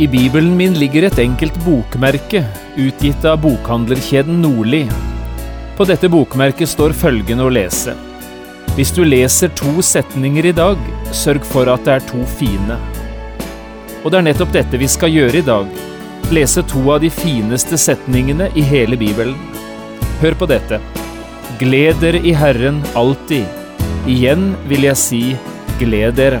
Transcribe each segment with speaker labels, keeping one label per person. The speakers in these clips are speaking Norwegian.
Speaker 1: I bibelen min ligger et enkelt bokmerke, utgitt av bokhandlerkjeden Nordli. På dette bokmerket står følgende å lese. Hvis du leser to setninger i dag, sørg for at det er to fine. Og det er nettopp dette vi skal gjøre i dag. Lese to av de fineste setningene i hele Bibelen. Hør på dette. Gled dere i Herren alltid. Igjen vil jeg si gled dere.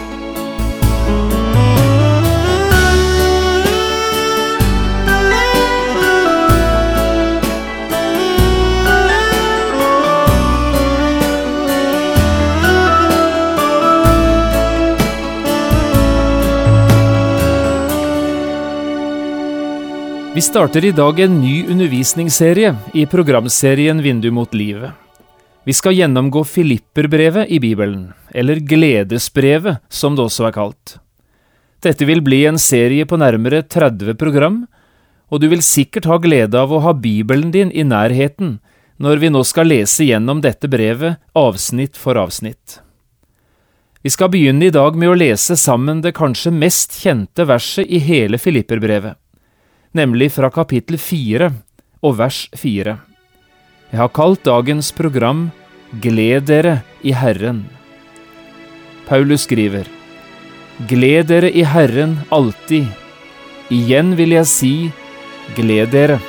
Speaker 1: Vi starter i dag en ny undervisningsserie i programserien Vindu mot livet. Vi skal gjennomgå Filipperbrevet i Bibelen, eller Gledesbrevet som det også er kalt. Dette vil bli en serie på nærmere 30 program, og du vil sikkert ha glede av å ha Bibelen din i nærheten når vi nå skal lese gjennom dette brevet avsnitt for avsnitt. Vi skal begynne i dag med å lese sammen det kanskje mest kjente verset i hele Filipperbrevet nemlig fra kapittel fire og vers fire. Jeg har kalt dagens program Gled dere i Herren. Paulus skriver, Gled dere i Herren alltid. Igjen vil jeg si, gled dere.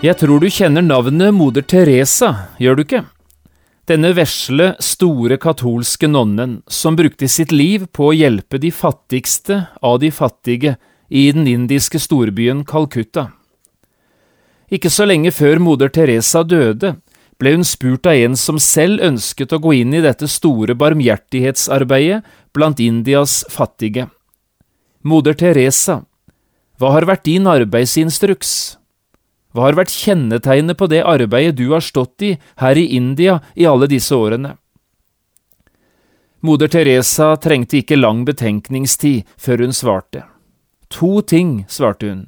Speaker 1: Jeg tror du kjenner navnet moder Teresa, gjør du ikke? Denne vesle, store katolske nonnen som brukte sitt liv på å hjelpe de fattigste av de fattige i den indiske storbyen Calcutta. Ikke så lenge før moder Teresa døde, ble hun spurt av en som selv ønsket å gå inn i dette store barmhjertighetsarbeidet blant Indias fattige. Moder Teresa, hva har vært din arbeidsinstruks? Hva har vært kjennetegnet på det arbeidet du har stått i her i India i alle disse årene? Moder Teresa trengte ikke lang betenkningstid før hun svarte. To ting, svarte hun.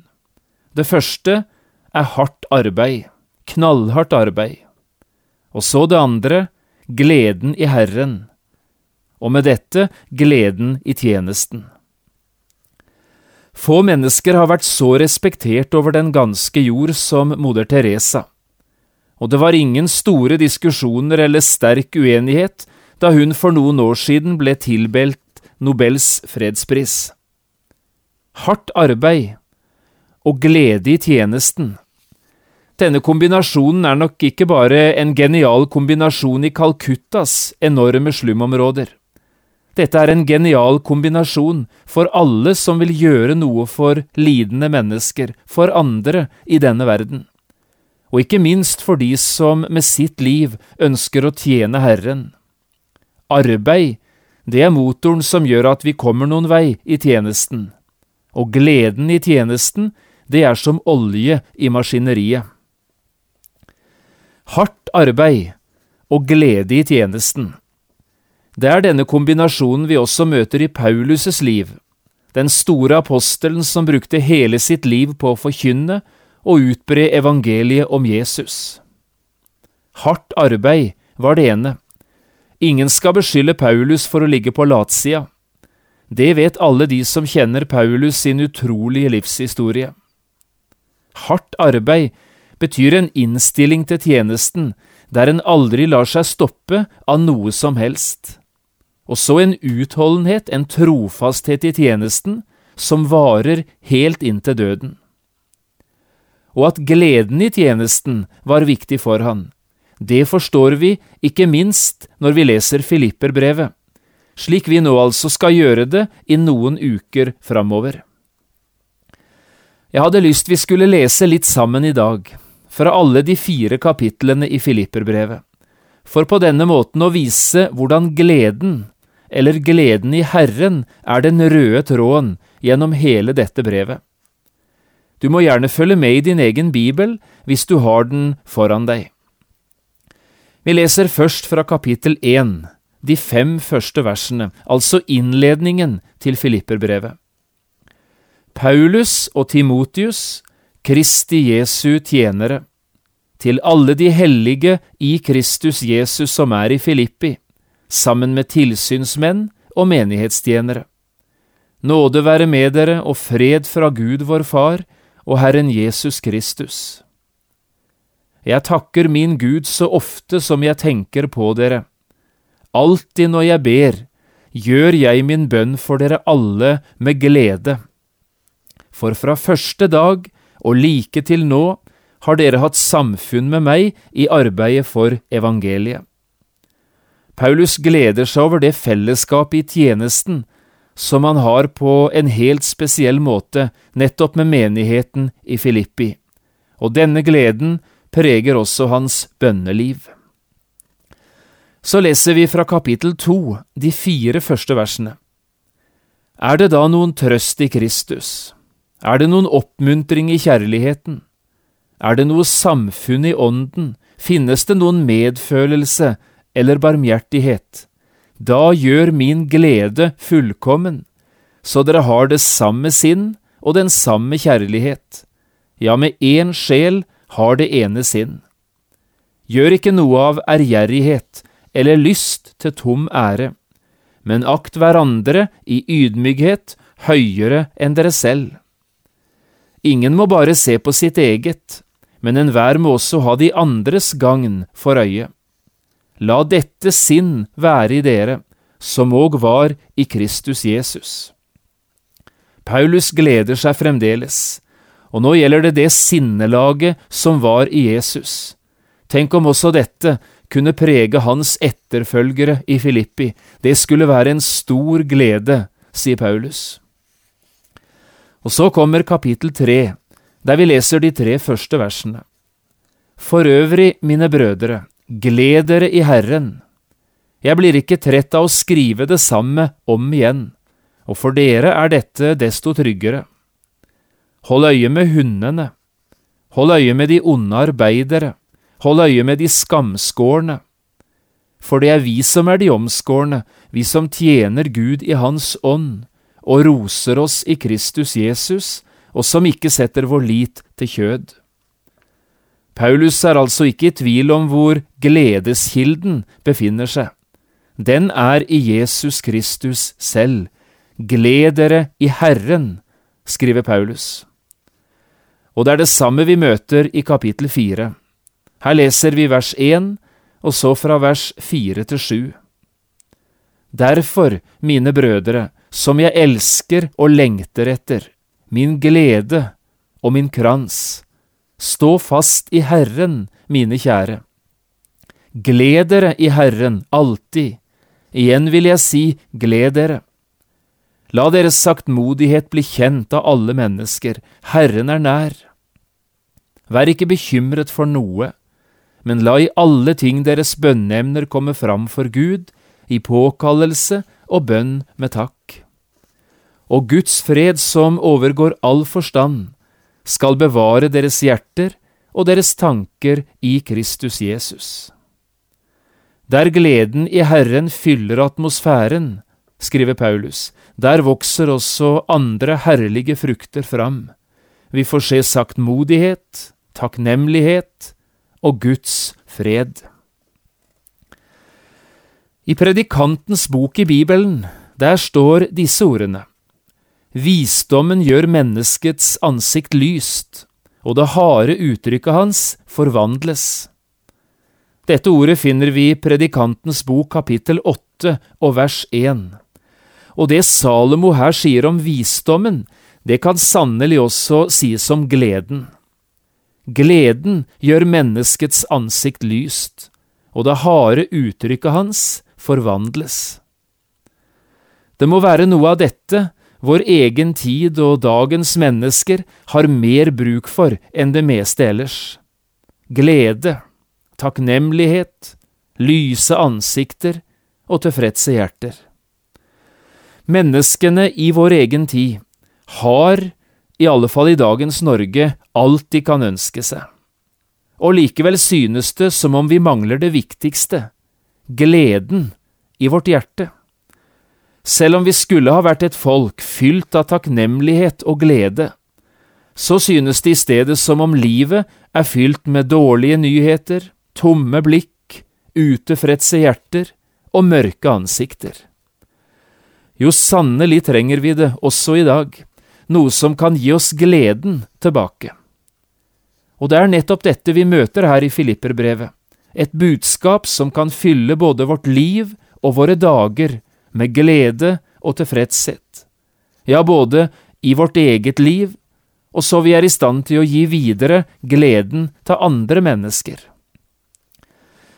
Speaker 1: Det første er hardt arbeid, knallhardt arbeid. Og så det andre, gleden i Herren. Og med dette gleden i tjenesten. Få mennesker har vært så respektert over den ganske jord som moder Teresa, og det var ingen store diskusjoner eller sterk uenighet da hun for noen år siden ble tilbelt Nobels fredspris. Hardt arbeid og glede i tjenesten. Denne kombinasjonen er nok ikke bare en genial kombinasjon i Calcuttas enorme slumområder. Dette er en genial kombinasjon for alle som vil gjøre noe for lidende mennesker, for andre i denne verden. Og ikke minst for de som med sitt liv ønsker å tjene Herren. Arbeid, det er motoren som gjør at vi kommer noen vei i tjenesten. Og gleden i tjenesten, det er som olje i maskineriet. Hardt arbeid og glede i tjenesten. Det er denne kombinasjonen vi også møter i Paulus' liv, den store apostelen som brukte hele sitt liv på å forkynne og utbre evangeliet om Jesus. Hardt arbeid var det ene. Ingen skal beskylde Paulus for å ligge på latsida. Det vet alle de som kjenner Paulus sin utrolige livshistorie. Hardt arbeid betyr en innstilling til tjenesten der en aldri lar seg stoppe av noe som helst og så en utholdenhet, en trofasthet i tjenesten, som varer helt inn til døden. Og at gleden i tjenesten var viktig for han, Det forstår vi ikke minst når vi leser Filipperbrevet, slik vi nå altså skal gjøre det i noen uker framover. Jeg hadde lyst vi skulle lese litt sammen i dag, fra alle de fire kapitlene i Filipperbrevet, for på denne måten å vise hvordan gleden, eller gleden i Herren, er den røde tråden gjennom hele dette brevet. Du må gjerne følge med i din egen bibel hvis du har den foran deg. Vi leser først fra kapittel 1, de fem første versene, altså innledningen til Filipperbrevet. Paulus og Timotius, Kristi Jesu tjenere, til alle de hellige i Kristus Jesus som er i Filippi, sammen med tilsynsmenn og menighetstjenere. Nåde være med dere og fred fra Gud vår Far og Herren Jesus Kristus. Jeg takker min Gud så ofte som jeg tenker på dere. Alltid når jeg ber, gjør jeg min bønn for dere alle med glede. For fra første dag og like til nå har dere hatt samfunn med meg i arbeidet for evangeliet. Paulus gleder seg over det fellesskapet i tjenesten som han har på en helt spesiell måte nettopp med menigheten i Filippi, og denne gleden preger også hans bønneliv. Så leser vi fra kapittel to, de fire første versene. Er det da noen trøst i Kristus? Er det noen oppmuntring i kjærligheten? Er det noe samfunn i ånden? Finnes det noen medfølelse eller barmhjertighet? Da gjør min glede fullkommen, så dere har det samme sinn og den samme kjærlighet, ja, med én sjel har det ene sinn. Gjør ikke noe av ærgjerrighet eller lyst til tom ære, men akt hverandre i ydmykhet høyere enn dere selv. Ingen må bare se på sitt eget, men enhver må også ha de andres gagn for øye. La dette sinn være i dere, som òg var i Kristus Jesus. Paulus gleder seg fremdeles, og nå gjelder det det sinnelaget som var i Jesus. Tenk om også dette kunne prege hans etterfølgere i Filippi, det skulle være en stor glede, sier Paulus. Og så kommer kapittel tre, der vi leser de tre første versene. For øvrig, mine brødre, gled dere i Herren. Jeg blir ikke trett av å skrive det samme om igjen, og for dere er dette desto tryggere. Hold øye med hundene. Hold øye med de onde arbeidere. Hold øye med de skamskårne. For det er vi som er de omskårne, vi som tjener Gud i Hans ånd, og roser oss i Kristus Jesus, og som ikke setter vår lit til kjød. Paulus er altså ikke i tvil om hvor gledeskilden befinner seg. Den er i Jesus Kristus selv. Gled dere i Herren, skriver Paulus. Og det er det samme vi møter i kapittel fire. Her leser vi vers én, og så fra vers fire til sju. Derfor, mine brødre, som jeg elsker og lengter etter, min glede og min krans, stå fast i Herren, mine kjære. Gled dere i Herren alltid, igjen vil jeg si gled dere. La deres saktmodighet bli kjent av alle mennesker, Herren er nær. Vær ikke bekymret for noe, men la i alle ting deres bønneemner komme fram for Gud, i påkallelse og bønn med takk. Og Guds fred som overgår all forstand, skal bevare deres hjerter og deres tanker i Kristus Jesus. Der gleden i Herren fyller atmosfæren, skriver Paulus, der vokser også andre herlige frukter fram. Vi får se saktmodighet, takknemlighet og Guds fred. I Predikantens bok i Bibelen, der står disse ordene. Visdommen gjør menneskets ansikt lyst, og det harde uttrykket hans forvandles. Dette ordet finner vi i Predikantens bok kapittel åtte og vers én. Og det Salomo her sier om visdommen, det kan sannelig også sies om gleden. gleden gjør menneskets ansikt lyst, og det harde uttrykket hans forvandles. Det må være noe av dette vår egen tid og dagens mennesker har mer bruk for enn det meste ellers. Glede, takknemlighet, lyse ansikter og tilfredse hjerter. Menneskene i vår egen tid har, i alle fall i dagens Norge, alt de kan ønske seg. Og likevel synes det som om vi mangler det viktigste, gleden i vårt hjerte. Selv om vi skulle ha vært et folk fylt av takknemlighet og glede, så synes det i stedet som om livet er fylt med dårlige nyheter, tomme blikk, utilfredse hjerter og mørke ansikter. Jo, sannelig trenger vi det også i dag, noe som kan gi oss gleden tilbake. Og det er nettopp dette vi møter her i Filipperbrevet, et budskap som kan fylle både vårt liv og våre dager med glede og tilfredshet, ja, både i vårt eget liv, og så vi er i stand til å gi videre gleden til andre mennesker.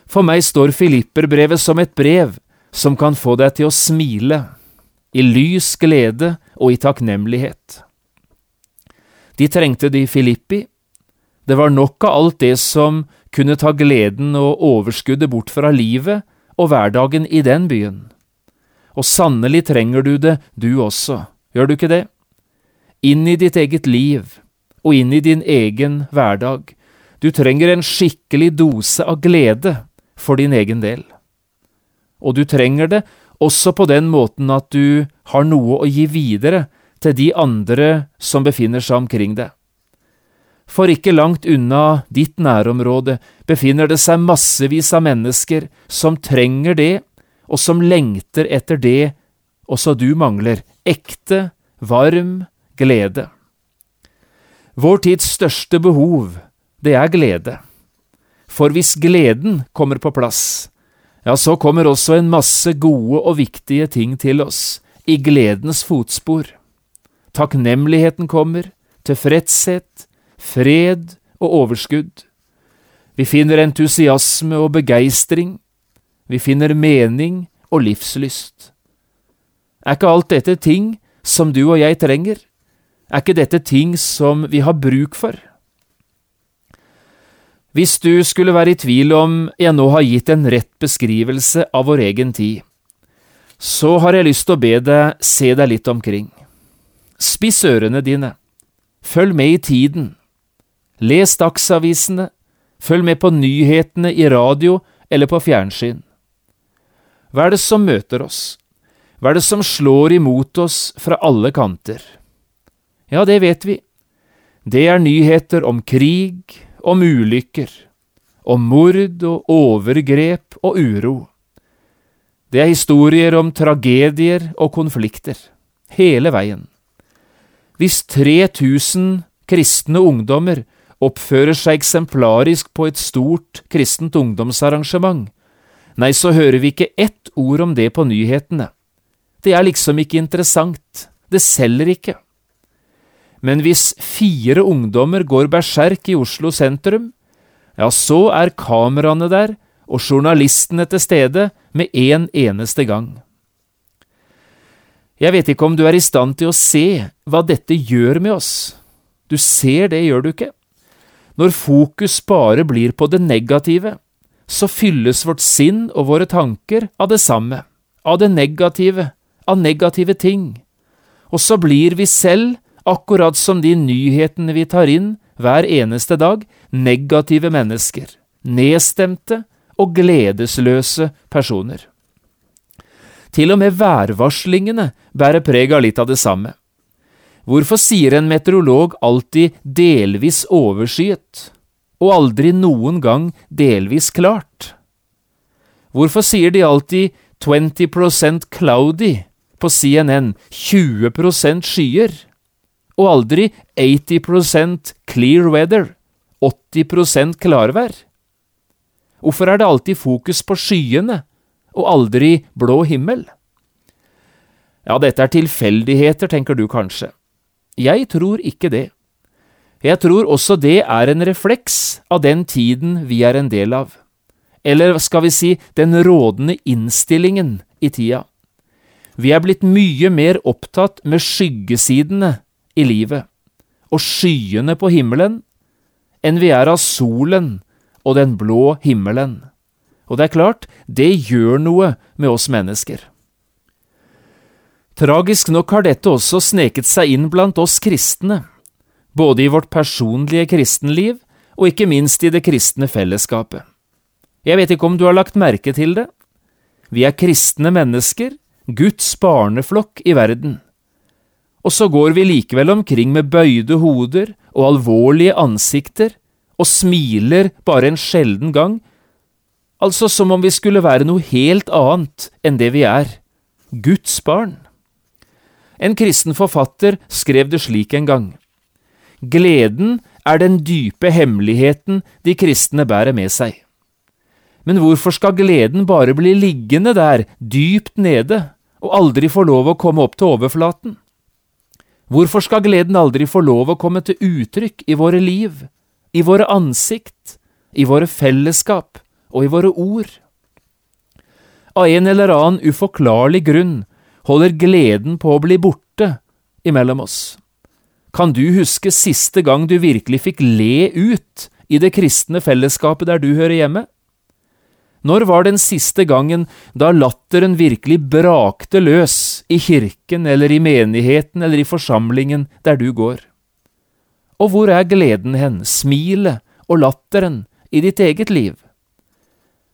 Speaker 1: For meg står Filipperbrevet som et brev som kan få deg til å smile, i lys glede og i takknemlighet. De trengte det i Filippi. Det var nok av alt det som kunne ta gleden og overskuddet bort fra livet og hverdagen i den byen. Og sannelig trenger du det, du også, gjør du ikke det? Inn i ditt eget liv, og inn i din egen hverdag. Du trenger en skikkelig dose av glede for din egen del. Og du trenger det også på den måten at du har noe å gi videre til de andre som befinner seg omkring deg. For ikke langt unna ditt nærområde befinner det seg massevis av mennesker som trenger det og som lengter etter det også du mangler, ekte, varm glede. Vår tids største behov, det er glede. For hvis gleden kommer på plass, ja, så kommer også en masse gode og viktige ting til oss, i gledens fotspor. Takknemligheten kommer, tilfredshet, fred og overskudd. Vi finner entusiasme og begeistring, vi finner mening og livslyst. Er ikke alt dette ting som du og jeg trenger? Er ikke dette ting som vi har bruk for? Hvis du skulle være i tvil om jeg nå har gitt en rett beskrivelse av vår egen tid, så har jeg lyst til å be deg se deg litt omkring. Spiss ørene dine, følg med i tiden, les dagsavisene, følg med på nyhetene i radio eller på fjernsyn. Hva er det som møter oss? Hva er det som slår imot oss fra alle kanter? Ja, det vet vi. Det er nyheter om krig, om ulykker, om mord og overgrep og uro. Det er historier om tragedier og konflikter, hele veien. Hvis 3000 kristne ungdommer oppfører seg eksemplarisk på et stort kristent ungdomsarrangement, Nei, så hører vi ikke ett ord om det på nyhetene. Det er liksom ikke interessant, det selger ikke. Men hvis fire ungdommer går berserk i Oslo sentrum, ja, så er kameraene der og journalistene til stede med en eneste gang. Jeg vet ikke om du er i stand til å se hva dette gjør med oss. Du ser det, gjør du ikke? Når fokus bare blir på det negative, så fylles vårt sinn og våre tanker av det samme, av det negative, av negative ting. Og så blir vi selv, akkurat som de nyhetene vi tar inn hver eneste dag, negative mennesker, nedstemte og gledesløse personer. Til og med værvarslingene bærer preg av litt av det samme. Hvorfor sier en meteorolog alltid delvis overskyet? Og aldri noen gang delvis klart. Hvorfor sier de alltid 20% cloudy på CNN, 20% skyer, og aldri 80% clear weather, 80% klarvær? Hvorfor er det alltid fokus på skyene, og aldri blå himmel? Ja, dette er tilfeldigheter, tenker du kanskje. Jeg tror ikke det. Jeg tror også det er en refleks av den tiden vi er en del av, eller skal vi si den rådende innstillingen i tida. Vi er blitt mye mer opptatt med skyggesidene i livet og skyene på himmelen enn vi er av solen og den blå himmelen. Og det er klart, det gjør noe med oss mennesker. Tragisk nok har dette også sneket seg inn blant oss kristne, både i vårt personlige kristenliv og ikke minst i det kristne fellesskapet. Jeg vet ikke om du har lagt merke til det. Vi er kristne mennesker, Guds barneflokk i verden. Og så går vi likevel omkring med bøyde hoder og alvorlige ansikter og smiler bare en sjelden gang, altså som om vi skulle være noe helt annet enn det vi er, Guds barn. En kristen forfatter skrev det slik en gang. Gleden er den dype hemmeligheten de kristne bærer med seg. Men hvorfor skal gleden bare bli liggende der, dypt nede, og aldri få lov å komme opp til overflaten? Hvorfor skal gleden aldri få lov å komme til uttrykk i våre liv, i våre ansikt, i våre fellesskap og i våre ord. Av en eller annen uforklarlig grunn holder gleden på å bli borte imellom oss. Kan du huske siste gang du virkelig fikk le ut i det kristne fellesskapet der du hører hjemme? Når var den siste gangen da latteren virkelig brakte løs i kirken eller i menigheten eller i forsamlingen der du går? Og hvor er gleden hen, smilet og latteren i ditt eget liv?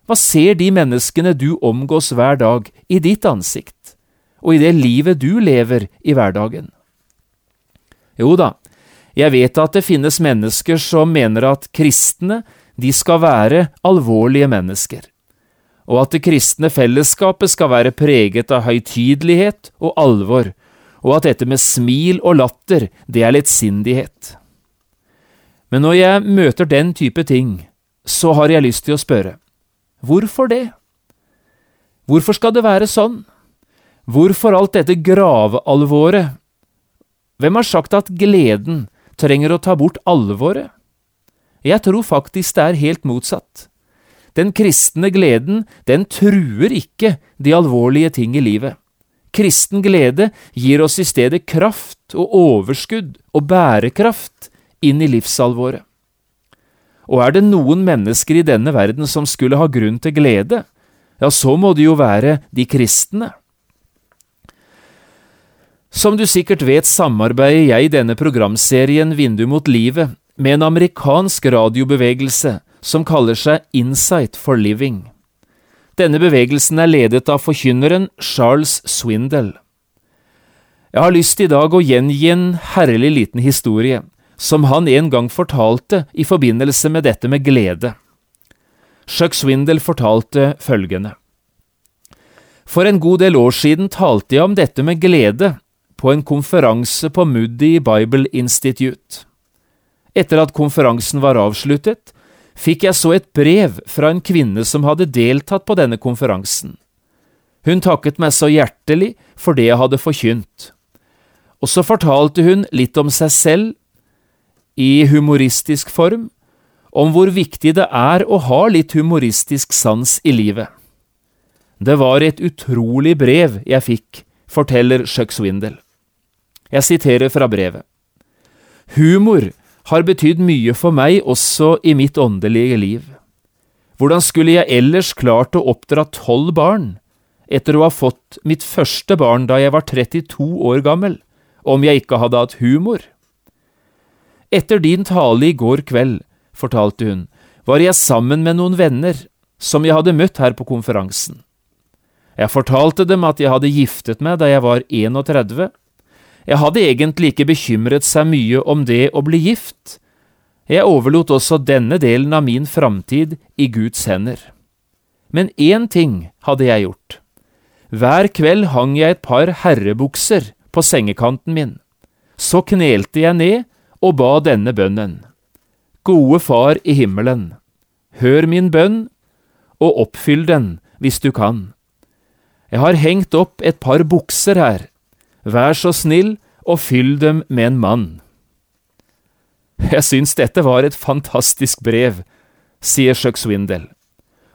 Speaker 1: Hva ser de menneskene du omgås hver dag, i ditt ansikt, og i det livet du lever i hverdagen? Jo da, jeg vet at det finnes mennesker som mener at kristne, de skal være alvorlige mennesker, og at det kristne fellesskapet skal være preget av høytidelighet og alvor, og at dette med smil og latter, det er lettsindighet. Men når jeg møter den type ting, så har jeg lyst til å spørre, hvorfor det? Hvorfor skal det være sånn? Hvorfor alt dette gravealvoret? Hvem har sagt at gleden trenger å ta bort alvoret? Jeg tror faktisk det er helt motsatt. Den kristne gleden, den truer ikke de alvorlige ting i livet. Kristen glede gir oss i stedet kraft og overskudd og bærekraft inn i livsalvoret. Og er det noen mennesker i denne verden som skulle ha grunn til glede, ja, så må det jo være de kristne. Som du sikkert vet, samarbeider jeg i denne programserien Vindu mot livet med en amerikansk radiobevegelse som kaller seg Insight for Living. Denne bevegelsen er ledet av forkynneren Charles Swindle. Jeg har lyst i dag å gjengi en herlig liten historie som han en gang fortalte i forbindelse med dette med glede. Chuck Swindle fortalte følgende. For en god del år siden talte jeg om dette med glede på en konferanse på Moody Bible Institute. Etter at konferansen var avsluttet, fikk jeg så et brev fra en kvinne som hadde deltatt på denne konferansen. Hun takket meg så hjertelig for det jeg hadde forkynt. Og så fortalte hun litt om seg selv i humoristisk form om hvor viktig det er å ha litt humoristisk sans i livet. Det var et utrolig brev jeg fikk, forteller Chuck Swindle. Jeg siterer fra brevet. Humor har betydd mye for meg også i mitt åndelige liv. Hvordan skulle jeg ellers klart å oppdra tolv barn, etter å ha fått mitt første barn da jeg var 32 år gammel, om jeg ikke hadde hatt humor? Etter din tale i går kveld, fortalte hun, var jeg sammen med noen venner som jeg hadde møtt her på konferansen. Jeg fortalte dem at jeg hadde giftet meg da jeg var 31. Jeg hadde egentlig ikke bekymret seg mye om det å bli gift. Jeg overlot også denne delen av min framtid i Guds hender. Men én ting hadde jeg gjort. Hver kveld hang jeg et par herrebukser på sengekanten min. Så knelte jeg ned og ba denne bønnen. Gode Far i himmelen, hør min bønn, og oppfyll den hvis du kan. Jeg har hengt opp et par bukser her, vær så snill og fyll dem med en mann. Jeg syns dette var et fantastisk brev, sier Chuck Swindell.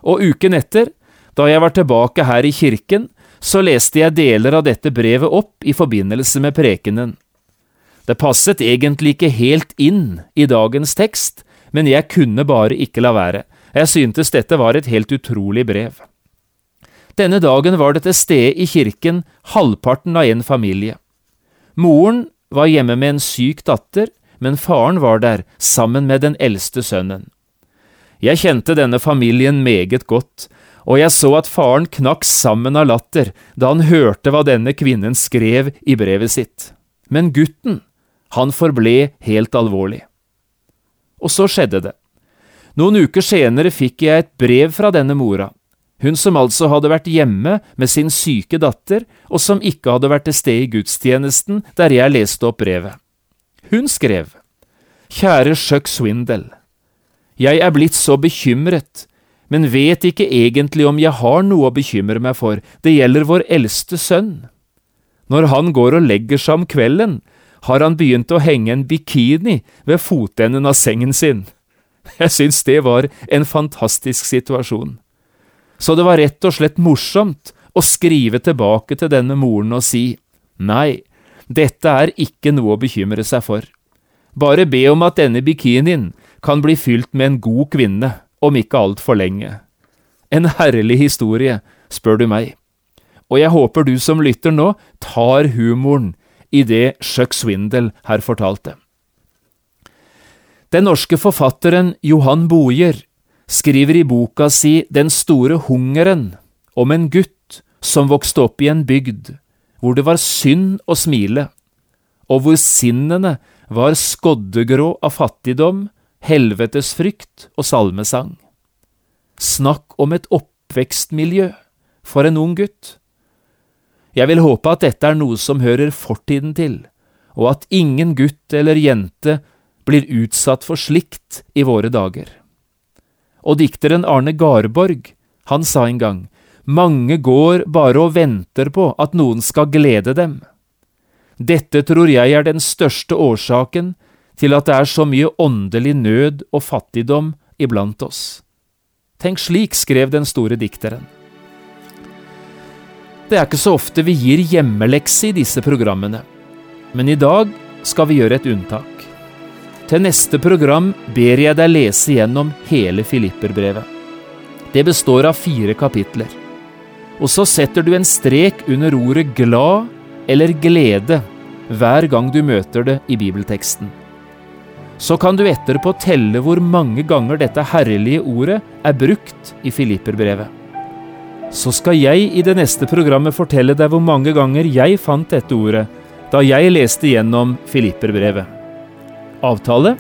Speaker 1: Og uken etter, da jeg var tilbake her i kirken, så leste jeg deler av dette brevet opp i forbindelse med prekenen. Det passet egentlig ikke helt inn i dagens tekst, men jeg kunne bare ikke la være. Jeg syntes dette var et helt utrolig brev. Denne dagen var det til stede i kirken halvparten av en familie. Moren var hjemme med en syk datter, men faren var der sammen med den eldste sønnen. Jeg kjente denne familien meget godt, og jeg så at faren knakk sammen av latter da han hørte hva denne kvinnen skrev i brevet sitt. Men gutten, han forble helt alvorlig. Og så skjedde det. Noen uker senere fikk jeg et brev fra denne mora, hun som altså hadde vært hjemme med sin syke datter, og som ikke hadde vært til stede i gudstjenesten der jeg leste opp brevet. Hun skrev, Kjære Chuck Swindle, jeg er blitt så bekymret, men vet ikke egentlig om jeg har noe å bekymre meg for, det gjelder vår eldste sønn. Når han går og legger seg om kvelden, har han begynt å henge en bikini ved fotenden av sengen sin. Jeg syns det var en fantastisk situasjon. Så det var rett og slett morsomt å skrive tilbake til denne moren og si nei, dette er ikke noe å bekymre seg for. Bare be om at denne bikinien kan bli fylt med en god kvinne, om ikke altfor lenge. En herlig historie, spør du meg. Og jeg håper du som lytter nå, tar humoren i det Chuck Swindle her fortalte. Den norske forfatteren Johan Bojer skriver i boka si Den store hungeren om en gutt som vokste opp i en bygd hvor det var synd å smile, og hvor sinnene var skoddegrå av fattigdom, helvetesfrykt og salmesang. Snakk om et oppvekstmiljø for en ung gutt. Jeg vil håpe at dette er noe som hører fortiden til, og at ingen gutt eller jente blir utsatt for slikt i våre dager. Og dikteren Arne Garborg, han sa en gang, mange går bare og venter på at noen skal glede dem. Dette tror jeg er den største årsaken til at det er så mye åndelig nød og fattigdom iblant oss. Tenk slik, skrev den store dikteren. Det er ikke så ofte vi gir hjemmelekse i disse programmene, men i dag skal vi gjøre et unntak. Til neste program ber jeg deg lese gjennom hele Filipperbrevet. Det består av fire kapitler og så setter du en strek under ordet glad eller glede hver gang du møter det i bibelteksten. Så kan du etterpå telle hvor mange ganger dette herlige ordet er brukt i Filipperbrevet. Så skal jeg i det neste programmet fortelle deg hvor mange ganger jeg fant dette ordet da jeg leste gjennom Filipperbrevet. Avtale?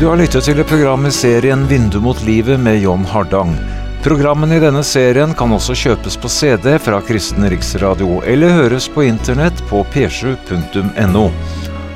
Speaker 2: Du har lyttet til et program i serien Vindu mot livet med John Hardang. Programmene i denne serien kan også kjøpes på CD fra Kristen Riksradio, eller høres på internett på p7.no.